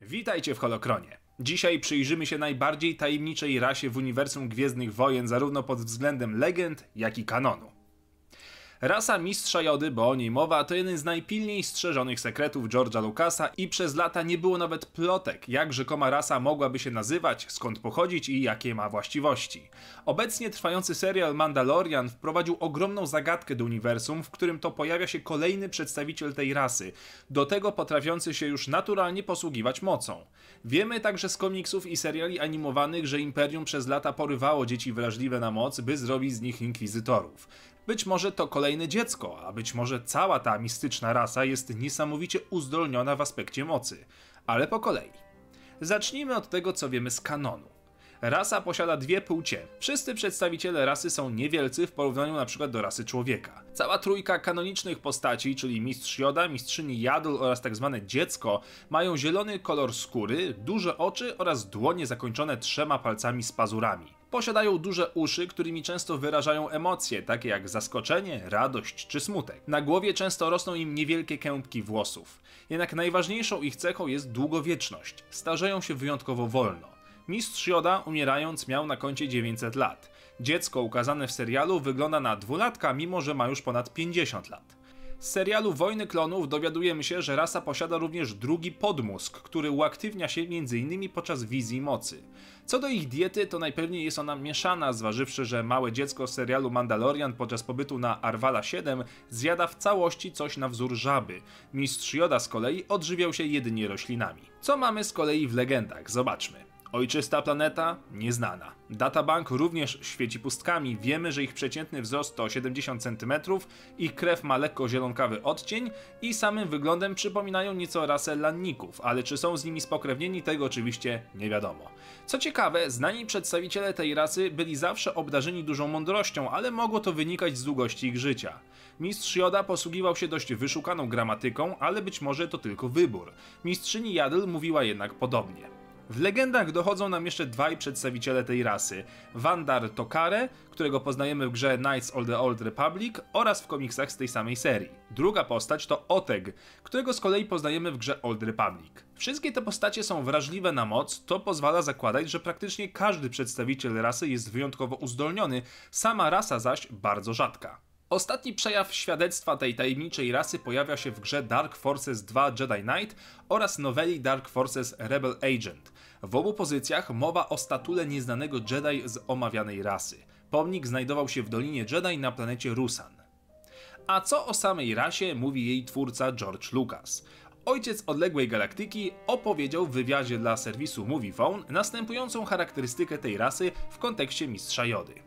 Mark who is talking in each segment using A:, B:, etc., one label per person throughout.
A: Witajcie w Holokronie. Dzisiaj przyjrzymy się najbardziej tajemniczej rasie w uniwersum Gwiezdnych Wojen, zarówno pod względem legend, jak i kanonu. Rasa Mistrza Jody, bo o niej mowa, to jeden z najpilniej strzeżonych sekretów George'a Lucasa i przez lata nie było nawet plotek, jak rzekoma rasa mogłaby się nazywać, skąd pochodzić i jakie ma właściwości. Obecnie trwający serial Mandalorian wprowadził ogromną zagadkę do uniwersum, w którym to pojawia się kolejny przedstawiciel tej rasy, do tego potrafiący się już naturalnie posługiwać mocą. Wiemy także z komiksów i seriali animowanych, że Imperium przez lata porywało dzieci wrażliwe na moc, by zrobić z nich inkwizytorów. Być może to kolejne dziecko, a być może cała ta mistyczna rasa jest niesamowicie uzdolniona w aspekcie mocy. Ale po kolei. Zacznijmy od tego, co wiemy z kanonu. Rasa posiada dwie płcie. Wszyscy przedstawiciele rasy są niewielcy w porównaniu na przykład do rasy człowieka. Cała trójka kanonicznych postaci, czyli mistrz Joda, mistrzyni Jadul oraz tak zwane dziecko, mają zielony kolor skóry, duże oczy oraz dłonie zakończone trzema palcami z pazurami. Posiadają duże uszy, którymi często wyrażają emocje, takie jak zaskoczenie, radość czy smutek. Na głowie często rosną im niewielkie kępki włosów. Jednak najważniejszą ich cechą jest długowieczność. Starzeją się wyjątkowo wolno. Mistrz Joda, umierając, miał na koncie 900 lat. Dziecko ukazane w serialu wygląda na dwulatka, mimo że ma już ponad 50 lat. Z serialu Wojny Klonów dowiadujemy się, że rasa posiada również drugi podmózg, który uaktywnia się m.in. podczas wizji mocy. Co do ich diety, to najpewniej jest ona mieszana, zważywszy, że małe dziecko z serialu Mandalorian podczas pobytu na Arvala 7 zjada w całości coś na wzór żaby. Mistrz Joda z kolei odżywiał się jedynie roślinami. Co mamy z kolei w legendach? Zobaczmy. Ojczysta planeta? Nieznana. Databank również świeci pustkami. Wiemy, że ich przeciętny wzrost to 70 cm, ich krew ma lekko zielonkawy odcień i samym wyglądem przypominają nieco rasę lanników, ale czy są z nimi spokrewnieni, tego oczywiście nie wiadomo. Co ciekawe, znani przedstawiciele tej rasy byli zawsze obdarzeni dużą mądrością, ale mogło to wynikać z długości ich życia. Mistrz Joda posługiwał się dość wyszukaną gramatyką, ale być może to tylko wybór. Mistrzyni Jadl mówiła jednak podobnie. W legendach dochodzą nam jeszcze dwaj przedstawiciele tej rasy. Vandar Tokare, którego poznajemy w grze Knights of the Old Republic oraz w komiksach z tej samej serii. Druga postać to Oteg, którego z kolei poznajemy w grze Old Republic. Wszystkie te postacie są wrażliwe na moc, to pozwala zakładać, że praktycznie każdy przedstawiciel rasy jest wyjątkowo uzdolniony, sama rasa zaś bardzo rzadka. Ostatni przejaw świadectwa tej tajemniczej rasy pojawia się w grze Dark Forces 2 Jedi Knight oraz noweli Dark Forces Rebel Agent. W obu pozycjach mowa o statule nieznanego Jedi z omawianej rasy. Pomnik znajdował się w Dolinie Jedi na planecie Rusan. A co o samej rasie mówi jej twórca George Lucas? Ojciec odległej galaktyki opowiedział w wywiadzie dla serwisu Moviefone następującą charakterystykę tej rasy w kontekście Mistrza Jody.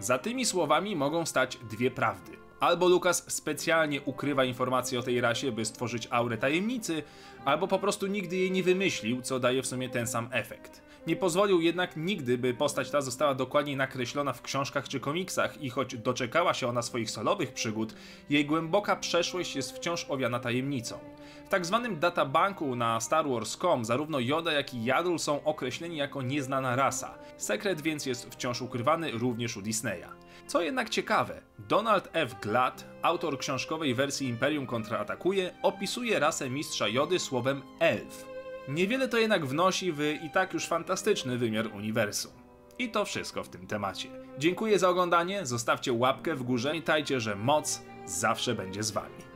A: Za tymi słowami mogą stać dwie prawdy. Albo Lukas specjalnie ukrywa informacje o tej rasie, by stworzyć aurę tajemnicy, albo po prostu nigdy jej nie wymyślił, co daje w sumie ten sam efekt. Nie pozwolił jednak nigdy, by postać ta została dokładnie nakreślona w książkach czy komiksach i choć doczekała się ona swoich solowych przygód, jej głęboka przeszłość jest wciąż owiana tajemnicą. W tak zwanym databanku na Star Wars.com zarówno Yoda jak i Yaddle są określeni jako nieznana rasa. Sekret więc jest wciąż ukrywany również u Disneya. Co jednak ciekawe, Donald F. Glatt, autor książkowej wersji Imperium kontraatakuje, opisuje rasę mistrza Jody słowem elf. Niewiele to jednak wnosi w i tak już fantastyczny wymiar uniwersum. I to wszystko w tym temacie. Dziękuję za oglądanie, zostawcie łapkę w górze, pamiętajcie, że moc zawsze będzie z wami.